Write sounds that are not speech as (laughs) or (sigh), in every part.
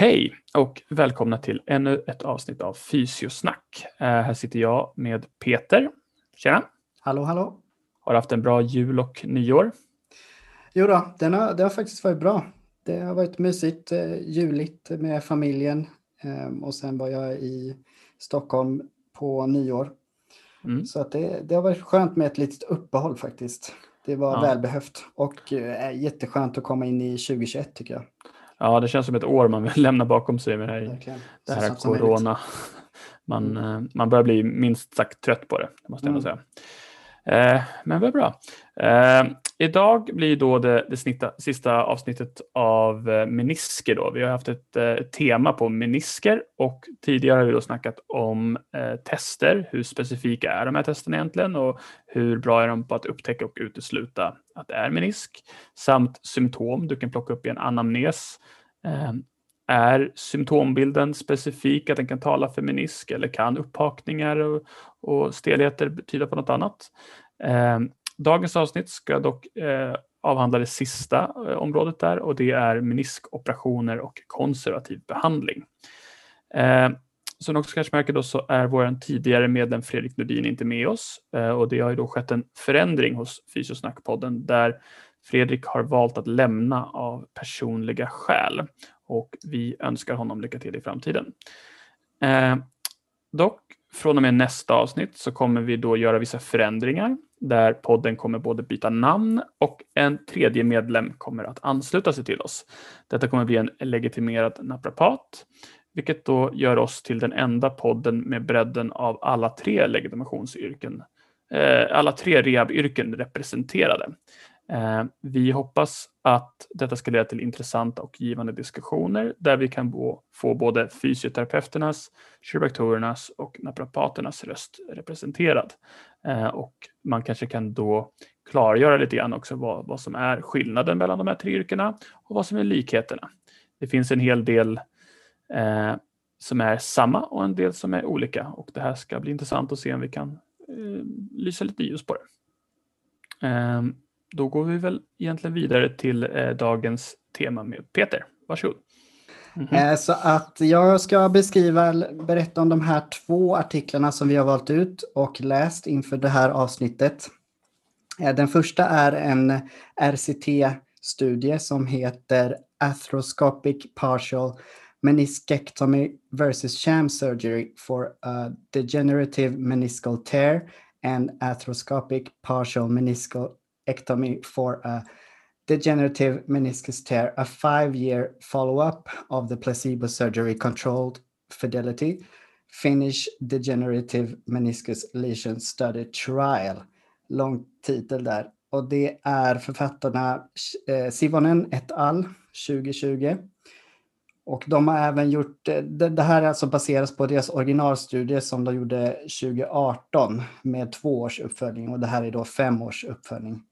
Hej och välkomna till ännu ett avsnitt av Fysiosnack. Uh, här sitter jag med Peter. Tjena! Hallå, hallå! Har du haft en bra jul och nyår? Jo då, den har, det har faktiskt varit bra. Det har varit mysigt, eh, juligt med familjen eh, och sen var jag i Stockholm på nyår. Mm. Så att det, det har varit skönt med ett litet uppehåll faktiskt. Det var ja. välbehövt och eh, jätteskönt att komma in i 2021 tycker jag. Ja, det känns som ett år man vill (laughs) lämna bakom sig med det här, det här corona. Man, mm. man börjar bli minst sagt trött på det, måste jag mm. säga. Eh, men vad bra. Eh, idag blir då det, det snitta, sista avsnittet av eh, menisker. Då. Vi har haft ett, eh, tema på menisker och tidigare har vi då snackat om eh, tester. Hur specifika är de här testerna egentligen och hur bra är de på att upptäcka och utesluta att det är menisk? Samt symptom du kan plocka upp i en anamnes. Eh, är symptombilden specifik, att den kan tala för menisk eller kan upphakningar och, och stelheter betyda på något annat? Eh, dagens avsnitt ska dock eh, avhandla det sista eh, området där och det är meniskoperationer och konservativ behandling. Eh, som ni också kanske märker då så är vår tidigare medlem Fredrik Nordin inte med oss eh, och det har ju då skett en förändring hos Fysiosnackpodden där Fredrik har valt att lämna av personliga skäl och vi önskar honom lycka till i framtiden. Eh, dock, från och med nästa avsnitt så kommer vi då göra vissa förändringar där podden kommer både byta namn och en tredje medlem kommer att ansluta sig till oss. Detta kommer bli en legitimerad naprapat, vilket då gör oss till den enda podden med bredden av alla tre legitimationsyrken, eh, alla tre rehabyrken representerade. Eh, vi hoppas att detta ska leda till intressanta och givande diskussioner där vi kan få både fysioterapeuternas, kiropraktorernas och naprapaternas röst representerad. Eh, och man kanske kan då klargöra lite grann också vad, vad som är skillnaden mellan de här tre yrkena och vad som är likheterna. Det finns en hel del eh, som är samma och en del som är olika och det här ska bli intressant att se om vi kan eh, lysa lite ljus på det. Eh, då går vi väl egentligen vidare till eh, dagens tema med Peter. Varsågod. Mm -hmm. Så att jag ska beskriva, berätta om de här två artiklarna som vi har valt ut och läst inför det här avsnittet. Eh, den första är en RCT-studie som heter Arthroscopic Partial Meniscectomy versus Sham Surgery for a Degenerative Meniscal Tear and Arthroscopic Partial Meniscal ectomy for a degenerative meniscus tear, a five-year follow-up of the placebo surgery-controlled fidelity Finnish Degenerative Meniscus Lesion Study Trial. Lång titel där. Och det är författarna eh, Sivonen et al. 2020. Och de har även gjort, eh, det, det här är alltså baseras på deras originalstudie som de gjorde 2018 med två års uppföljning och det här är då fem års uppföljning.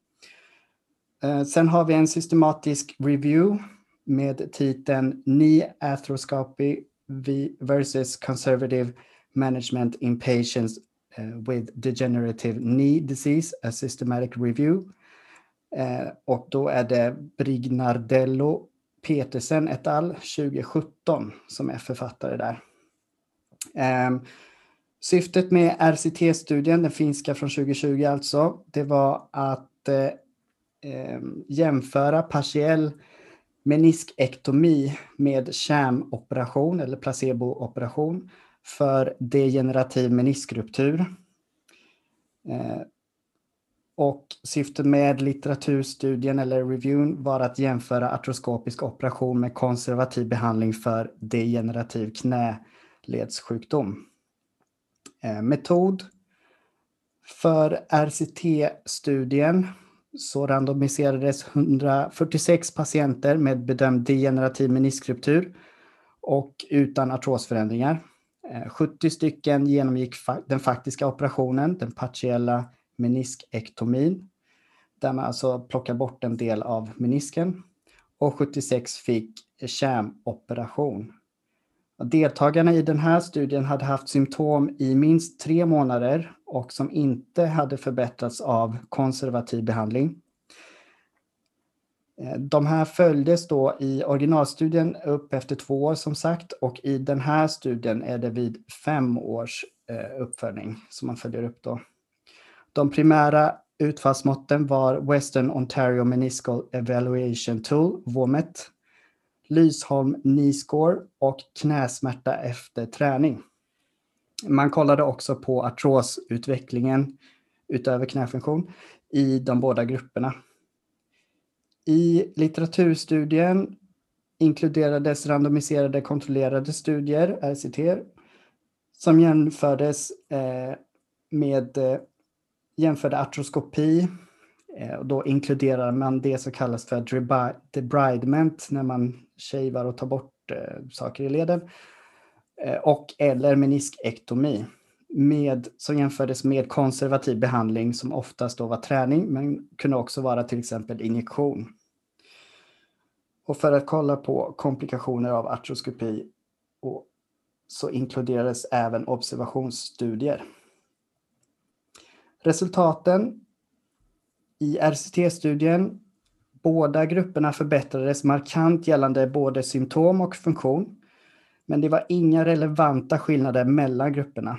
Eh, sen har vi en systematisk review med titeln Knee Arthroscopy versus Conservative Management in Patients eh, with Degenerative Knee Disease, a Systematic Review. Eh, och då är det Brignardello Petersen et al. 2017 som är författare där. Ehm, syftet med RCT-studien, den finska från 2020 alltså, det var att eh, jämföra partiell meniskektomi med kärnoperation eller placebooperation för degenerativ meniskruptur. Eh, och syftet med litteraturstudien eller reviewen var att jämföra artroskopisk operation med konservativ behandling för degenerativ knäledssjukdom. Eh, metod för RCT-studien så randomiserades 146 patienter med bedömd degenerativ meniskruptur och utan artrosförändringar. Eh, 70 stycken genomgick den faktiska operationen, den partiella meniskektomin, där man alltså plockar bort en del av menisken. Och 76 fick Deltagarna i den här studien hade haft symptom i minst tre månader och som inte hade förbättrats av konservativ behandling. Eh, de här följdes då i originalstudien upp efter två år som sagt och i den här studien är det vid fem års eh, uppföljning som man följer upp då. De primära utfallsmåtten var Western Ontario Meniscal Evaluation Tool, WOMET, Lysholm Knee och knäsmärta efter träning. Man kollade också på artrosutvecklingen utöver knäfunktion i de båda grupperna. I litteraturstudien inkluderades randomiserade kontrollerade studier, RCT, som jämfördes eh, med eh, jämförde artroskopi. Eh, och då inkluderar man det som kallas för debridement när man shavar och tar bort eh, saker i leden. Eh, och eller meniskektomi med, som jämfördes med konservativ behandling som oftast då var träning men kunde också vara till exempel injektion. Och för att kolla på komplikationer av artroskopi och så inkluderades även observationsstudier. Resultaten i RCT-studien, båda grupperna förbättrades markant gällande både symptom och funktion, men det var inga relevanta skillnader mellan grupperna.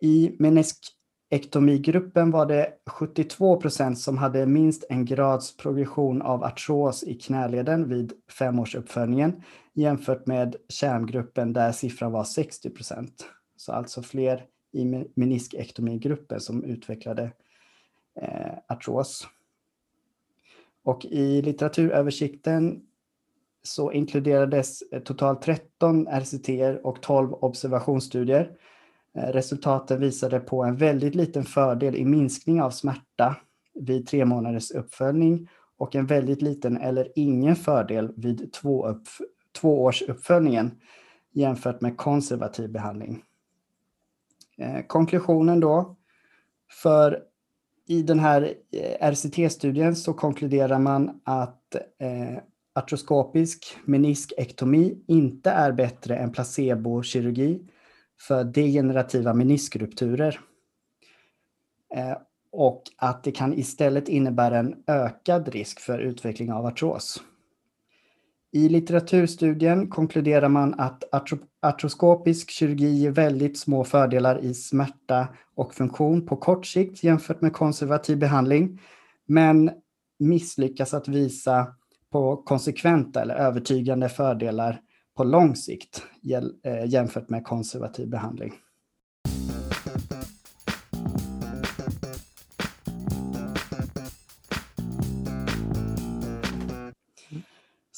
I meniskektomigruppen var det 72 procent som hade minst en grads progression av artros i knäleden vid femårsuppföljningen jämfört med kärngruppen där siffran var 60 procent. Så alltså fler i meniskektomigruppen som utvecklade eh, artros. Och i litteraturöversikten så inkluderades eh, totalt 13 RCT och 12 observationsstudier eh, resultaten visade på en väldigt liten fördel i minskning av smärta vid tre månaders uppföljning och en väldigt liten eller ingen fördel vid två upp, tvåårsuppföljningen jämfört med konservativ behandling. Eh, konklusionen då, för i den här eh, RCT-studien så konkluderar man att eh, artroskopisk meniskektomi inte är bättre än placebokirurgi för degenerativa meniskrupturer. Eh, och att det kan istället innebära en ökad risk för utveckling av artros. I litteraturstudien konkluderar man att artroskopisk kirurgi ger väldigt små fördelar i smärta och funktion på kort sikt jämfört med konservativ behandling, men misslyckas att visa på konsekventa eller övertygande fördelar på lång sikt eh, jämfört med konservativ behandling.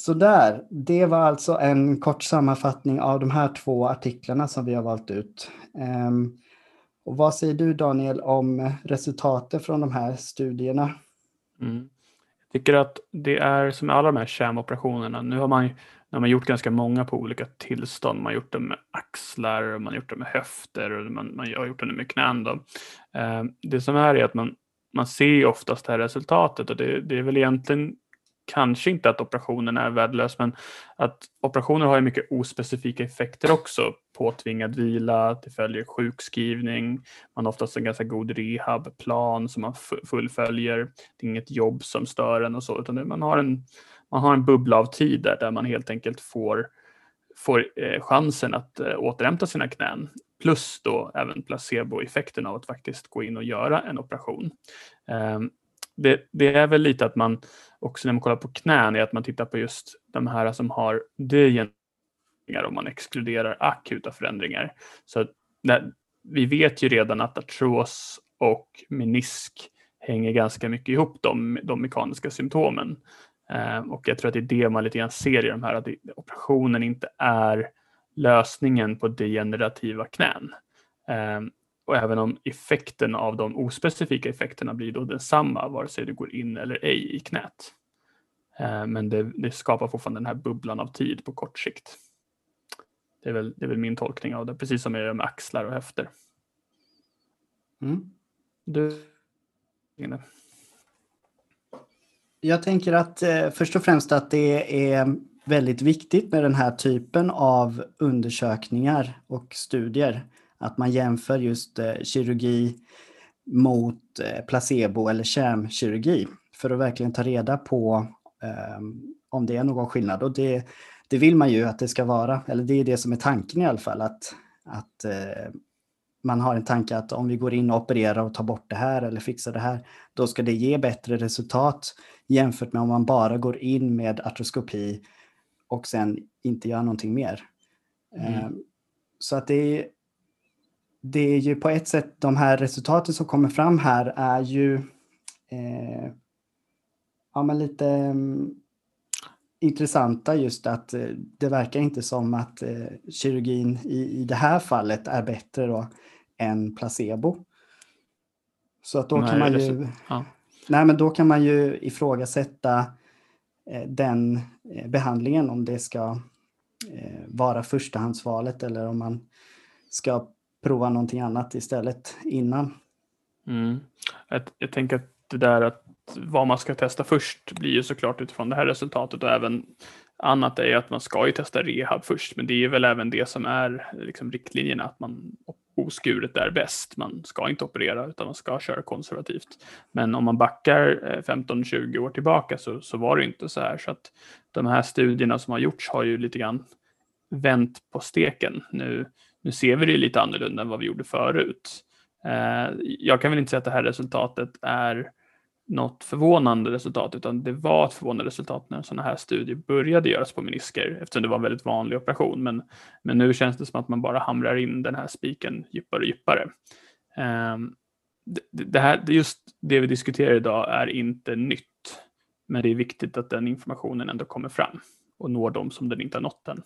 Så där, det var alltså en kort sammanfattning av de här två artiklarna som vi har valt ut. Ehm, och vad säger du Daniel om resultaten från de här studierna? Mm. Jag tycker att det är som med alla de här kärnoperationerna. Nu har man nu har gjort ganska många på olika tillstånd. Man har gjort det med axlar, man har gjort det med höfter och man, man har gjort det med knän. Då. Ehm, det som är är att man, man ser oftast det här resultatet och det, det är väl egentligen kanske inte att operationen är värdelös, men att operationer har ju mycket ospecifika effekter också. Påtvingad vila, det följer sjukskrivning, man har oftast en ganska god rehabplan som man fullföljer. Det är inget jobb som stör en och så, utan man har en man har en bubbla av tid där, där man helt enkelt får, får eh, chansen att eh, återhämta sina knän. Plus då även placeboeffekten av att faktiskt gå in och göra en operation. Eh, det, det, är väl lite att man också när man kollar på knän är att man tittar på just de här som har degenereringar om man exkluderar akuta förändringar. Så där, vi vet ju redan att artros och menisk hänger ganska mycket ihop de, de mekaniska symptomen. Eh, och jag tror att det är det man lite grann ser i de här, att operationen inte är lösningen på degenerativa knän. Eh, och även om effekten av de ospecifika effekterna blir då densamma vare sig du går in eller ej i knät. Ehm, men det, det skapar fortfarande den här bubblan av tid på kort sikt. Det är väl, det är väl min tolkning av det, precis som jag gör med axlar och höfter. Mm. Du? Jag tänker att eh, först och främst att det är väldigt viktigt med den här typen av undersökningar och studier. Att man jämför just eh, kirurgi mot eh, placebo eller kärmkirurgi för att verkligen ta reda på um, om det är någon skillnad. Och det, det vill man ju att det ska vara, eller det är det som är tanken i alla fall, att, att uh, man har en tanke att om vi går in och opererar och tar bort det här eller fixar det här, då ska det ge bättre resultat jämfört med om man bara går in med artroskopi och sen inte gör någonting mer. Mm. Um, så att det är, det är ju på ett sätt de här resultaten som kommer fram här är ju eh, ja, men lite um, intressanta just att eh, det verkar inte som att eh, kirurgin i, i det här fallet är bättre då än placebo. Så att då nej, kan man ju ja. nej, men då kan man ju ifrågasätta eh, den eh, behandlingen om det ska eh, vara förstahandsvalet eller om man ska prova någonting annat istället innan. Mm. Jag, jag tänker att det där att vad man ska testa först blir ju såklart utifrån det här resultatet och även annat är ju att man ska ju testa rehab först, men det är väl även det som är liksom riktlinjerna, att man oskuret är bäst. Man ska inte operera utan man ska köra konservativt. Men om man backar eh, 15-20 år tillbaka så, så var det inte så här. Så att de här studierna som har gjorts har ju lite grann vänt på steken. Nu, nu ser vi det lite annorlunda än vad vi gjorde förut. Eh, jag kan väl inte säga att det här resultatet är något förvånande resultat, utan det var ett förvånande resultat när sådana här studier började göras på menisker, eftersom det var en väldigt vanlig operation. Men, men nu känns det som att man bara hamrar in den här spiken djupare och djupare. Ehm, det, det, här, just det vi diskuterar idag är inte nytt, men det är viktigt att den informationen ändå kommer fram och når dem som den inte har nått än.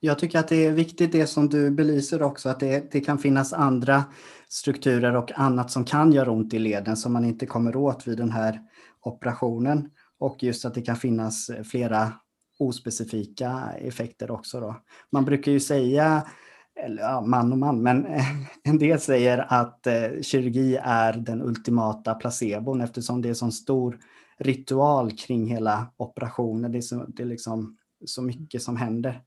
Jag tycker att det är viktigt det som du belyser också, att det, det kan finnas andra strukturer och annat som kan göra ont i leden som man inte kommer åt vid den här operationen. Och just att det kan finnas flera ospecifika effekter också. Då. Man brukar ju säga, eller ja, man och man, men (laughs) en del säger att eh, kirurgi är den ultimata placebon eftersom det är så stor ritual kring hela operationen. Det är så, det är liksom så mycket som händer.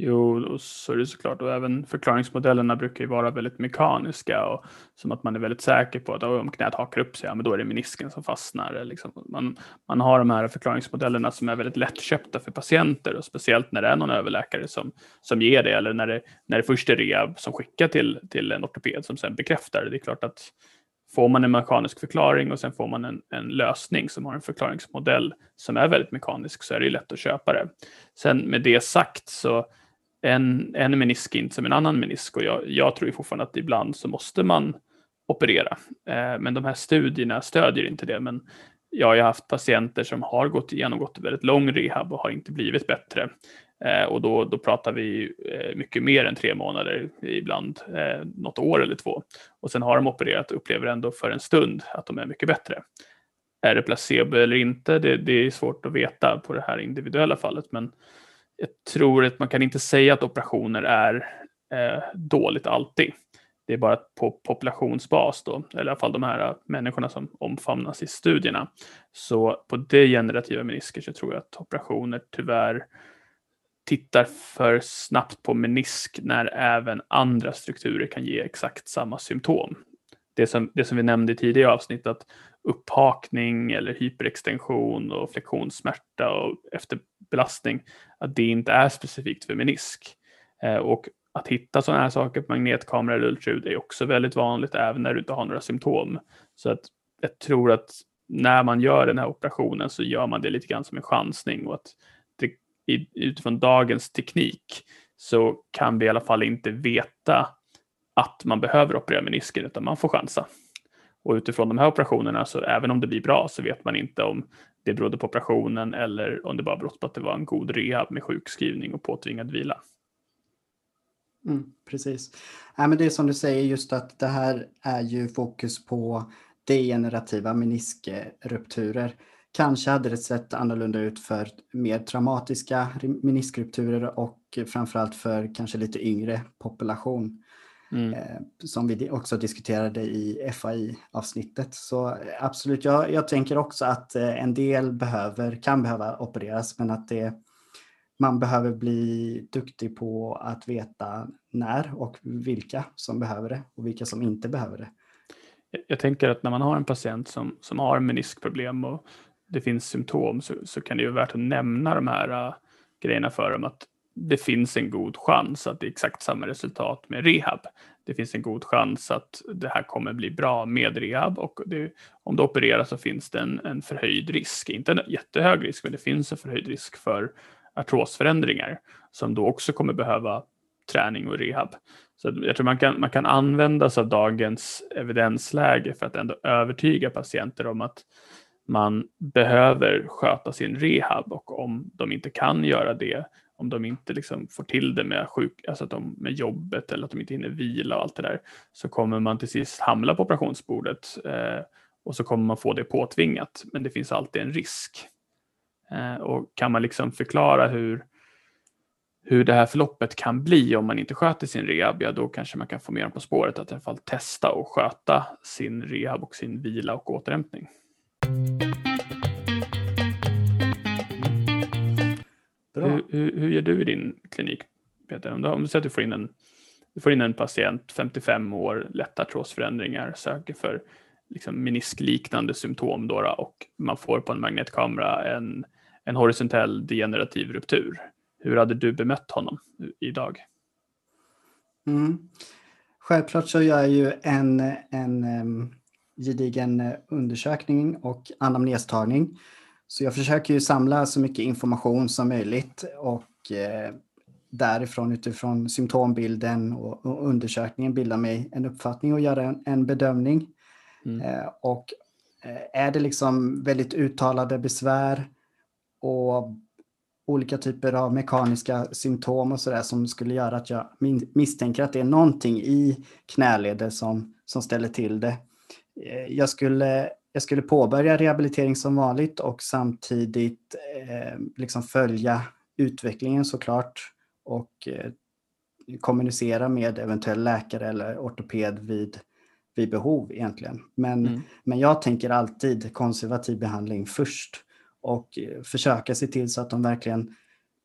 Jo, så är det såklart. Och även förklaringsmodellerna brukar ju vara väldigt mekaniska och som att man är väldigt säker på att om knät hakar upp sig, ja, men då är det menisken som fastnar. Liksom. Man, man har de här förklaringsmodellerna som är väldigt lättköpta för patienter och speciellt när det är någon överläkare som, som ger det eller när det, när det först är rehab som skickar till, till en ortoped som sen bekräftar. Det är klart att får man en mekanisk förklaring och sen får man en, en, lösning som har en förklaringsmodell som är väldigt mekanisk så är det lätt att köpa det. Sen med det sagt så en, en menisk inte som en annan menisk och jag, jag tror fortfarande att ibland så måste man operera. Eh, men de här studierna stödjer inte det. Men jag har haft patienter som har gått genomgått väldigt lång rehab och har inte blivit bättre. Eh, och då, då pratar vi eh, mycket mer än tre månader, ibland eh, något år eller två. Och sen har de opererat och upplever ändå för en stund att de är mycket bättre. Är det placebo eller inte? Det, det är svårt att veta på det här individuella fallet. Men jag tror att man kan inte säga att operationer är eh, dåligt alltid. Det är bara på populationsbas då, eller i alla fall de här eh, människorna som omfamnas i studierna. Så på degenerativa menisker så tror jag att operationer tyvärr tittar för snabbt på menisk när även andra strukturer kan ge exakt samma symptom. Det som, det som vi nämnde i tidigare avsnitt, att upphakning eller hyperextension och flektionssmärta och belastning, att det inte är specifikt för menisk. Eh, och att hitta sådana här saker på magnetkamera eller ultraljud är också väldigt vanligt även när du inte har några symptom. Så att jag tror att när man gör den här operationen så gör man det lite grann som en chansning och att det, utifrån dagens teknik så kan vi i alla fall inte veta att man behöver operera menisken utan man får chansa. Och utifrån de här operationerna, så även om det blir bra, så vet man inte om det berodde på operationen eller om det bara berodde på att det var en god rehab med sjukskrivning och påtvingad vila. Mm, precis. Ja, men det är som du säger, just att det här är ju fokus på degenerativa meniskrupturer. Kanske hade det sett annorlunda ut för mer traumatiska meniskrupturer och framförallt för kanske lite yngre population. Mm. Eh, som vi också diskuterade i FAI-avsnittet. Så eh, absolut, jag, jag tänker också att eh, en del behöver, kan behöva opereras men att det, man behöver bli duktig på att veta när och vilka som behöver det och vilka som inte behöver det. Jag tänker att när man har en patient som, som har meniskproblem och det finns symptom så, så kan det ju vara värt att nämna de här grejerna för dem. Att det finns en god chans att det är exakt samma resultat med rehab. Det finns en god chans att det här kommer bli bra med rehab och det, om du opereras så finns det en, en förhöjd risk, inte en jättehög risk, men det finns en förhöjd risk för artrosförändringar som då också kommer behöva träning och rehab. Så jag tror man kan, man kan använda sig av dagens evidensläge för att ändå övertyga patienter om att man behöver sköta sin rehab och om de inte kan göra det, om de inte liksom får till det med, sjuk, alltså att de, med jobbet eller att de inte hinner vila och allt det där, så kommer man till sist hamna på operationsbordet eh, och så kommer man få det påtvingat. Men det finns alltid en risk. Eh, och kan man liksom förklara hur, hur det här förloppet kan bli om man inte sköter sin rehab, ja då kanske man kan få med dem på spåret att i alla fall testa och sköta sin rehab och sin vila och återhämtning. Hur, hur, gör du i din klinik, Peter? Om du, om du säger att du får in en, du får in en patient, 55 år, lätta artrosförändringar, söker för liksom meniskliknande symptom då, och man får på en magnetkamera en, en horisontell degenerativ ruptur. Hur hade du bemött honom idag? Mm. Självklart så gör jag ju en, en um, gedigen eh, undersökning och anamnestagning. Så jag försöker ju samla så mycket information som möjligt och eh, därifrån utifrån symptombilden och, och, undersökningen bilda mig en uppfattning och göra en, en bedömning. Mm. Eh, och eh, är det liksom väldigt uttalade besvär och olika typer av mekaniska symptom och sådär som skulle göra att jag misstänker att det är någonting i knäleder som, som ställer till det. Eh, jag skulle, jag skulle påbörja rehabilitering som vanligt och samtidigt eh, liksom följa utvecklingen såklart och eh, kommunicera med eventuell läkare eller ortoped vid, vid behov egentligen. Men, mm. men jag tänker alltid konservativ behandling först och eh, försöka se till så att de verkligen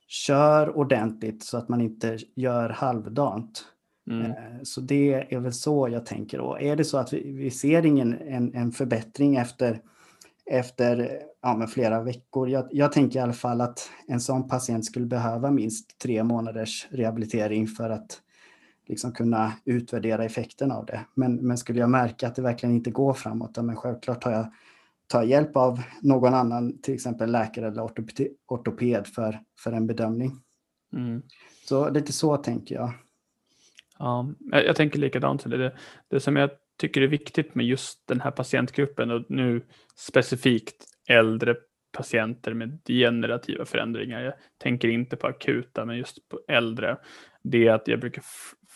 kör ordentligt så att man inte gör halvdant. Mm. Eh, så det är väl så jag tänker. Och är det så att vi, vi ser ingen en, en förbättring efter, efter ja, flera veckor. Jag, jag, tänker i alla fall att en sån patient skulle behöva minst tre månaders rehabilitering för att liksom kunna utvärdera effekten av det. Men, men skulle jag märka att det verkligen inte går framåt, men självklart tar jag ta hjälp av någon annan, till exempel läkare eller ortoped för, för en bedömning. Mm. Så lite så tänker jag. Ja, jag tänker likadant. Det, det som jag tycker är viktigt med just den här patientgruppen och nu specifikt äldre patienter med degenerativa förändringar. Jag tänker inte på akuta, men just på äldre. Det är att jag brukar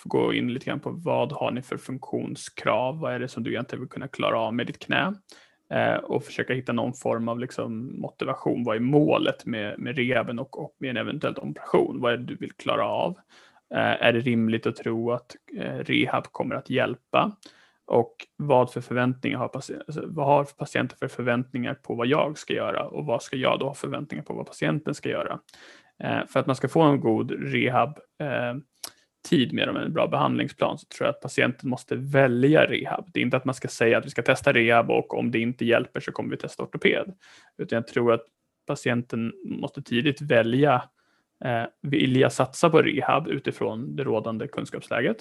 gå in lite grann på vad har ni för funktionskrav? Vad är det som du egentligen vill kunna klara av med ditt knä? Eh, och försöka hitta någon form av liksom motivation. Vad är målet med, med rehaben och, och med en eventuell operation? Vad är det du vill klara av? Eh, är det rimligt att tro att eh, rehab kommer att hjälpa? Och vad för förväntningar har, alltså, vad har patienten för förväntningar på vad jag ska göra och vad ska jag då ha förväntningar på vad patienten ska göra? Eh, för att man ska få en god rehab tid med dem, en bra behandlingsplan, så tror jag att patienten måste välja rehab. Det är inte att man ska säga att vi ska testa rehab och om det inte hjälper så kommer vi testa ortoped. Utan jag tror att patienten måste tidigt välja eh, vilja satsa på rehab utifrån det rådande kunskapsläget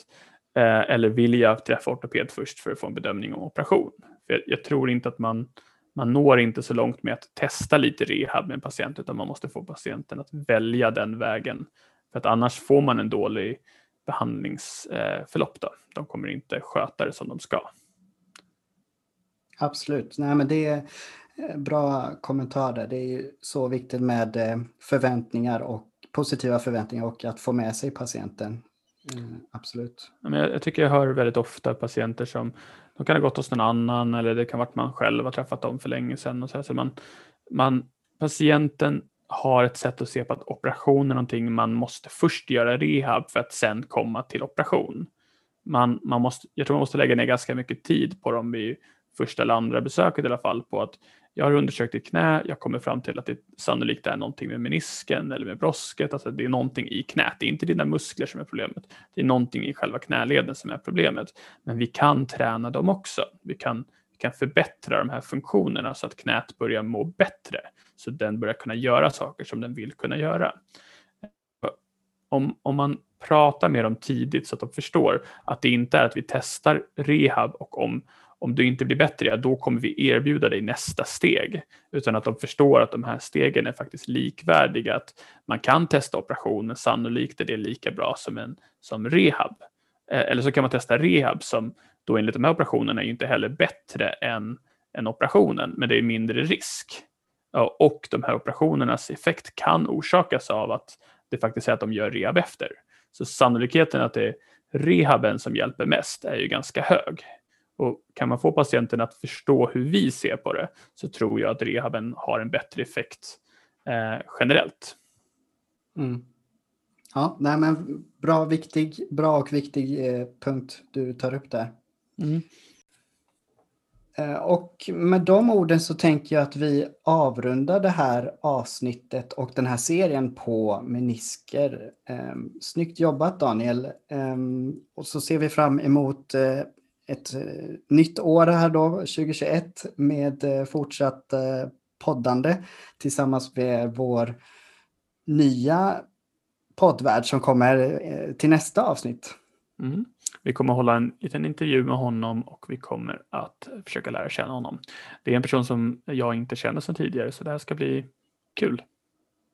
eh, eller jag träffa ortoped först för att få en bedömning om operation. För jag, jag, tror inte att man, man når inte så långt med att testa lite rehab med en patient utan man måste få patienten att välja den vägen. För att annars får man en dålig behandlingsförlopp. Då. De kommer inte sköta det som de ska. Absolut. Nej, men det är eh, bra kommentarer. Det är så viktigt med eh, förväntningar och positiva förväntningar och att få med sig patienten. Mm, absolut. jag, tycker jag hör väldigt ofta patienter som de kan ha gått hos någon annan eller det kan vara att man själv har träffat dem för länge sedan. Och så, här, så man, man, patienten har ett sätt att se på att operation är någonting man måste först göra rehab för att sen komma till operation. Man, man måste, jag tror man måste lägga ner ganska mycket tid på dem vid första eller andra besöket i alla fall på att jag har undersökt ditt knä, jag kommer fram till att det sannolikt är någonting med menisken eller med brosket, alltså det är någonting i knät, det är inte dina muskler som är problemet, det är någonting i själva knäleden som är problemet. Men vi kan träna dem också. Vi kan vi kan förbättra de här funktionerna så att knät börjar må bättre. Så den börjar kunna göra saker som den vill kunna göra. Om, om man pratar med dem tidigt så att de förstår att det inte är att vi testar rehab och om, om du inte blir bättre, ja, då kommer vi erbjuda dig nästa steg. Utan att de förstår att de här stegen är faktiskt likvärdiga. Att man kan testa operationen, sannolikt är det lika bra som, en, som rehab. Eh, eller så kan man testa rehab som då enligt de här operationerna är inte heller bättre än, än operationen, men det är mindre risk. Och de här operationernas effekt kan orsakas av att det faktiskt är att de gör rehab efter. Så sannolikheten att det är rehaben som hjälper mest är ju ganska hög. Och kan man få patienten att förstå hur vi ser på det så tror jag att rehaben har en bättre effekt eh, generellt. Mm. Ja, nej men bra, viktig, bra och viktig eh, punkt du tar upp där. Mm. Eh, och med de orden så tänker jag att vi avrundar det här avsnittet och den här serien på menisker. Ehm, snyggt jobbat Daniel. Ehm, och så ser vi fram emot eh, ett eh, nytt år här då, 2021, med eh, fortsatt eh, poddande tillsammans med vår nya poddvärld som kommer till nästa avsnitt. Mm. Vi kommer hålla en liten intervju med honom och vi kommer att försöka lära känna honom. Det är en person som jag inte känner sedan tidigare så det här ska bli kul.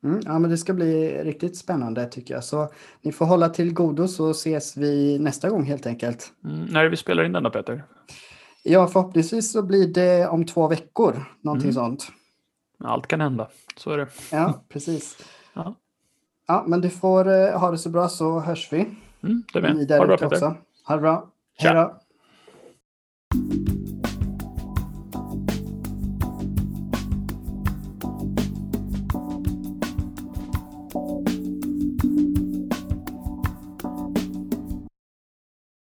Mm, ja, men det ska bli riktigt spännande tycker jag. Så ni får hålla till godo så ses vi nästa gång helt enkelt. Mm, när vi spelar in den då Peter? Ja, förhoppningsvis så blir det om två veckor, någonting mm. sånt. Allt kan hända, så är det. Ja, (laughs) precis. ja. ja, men du får uh, ha det så bra så hörs vi. Mm, det med. Ha det bra Peter. Också. Ha det bra. Hej då.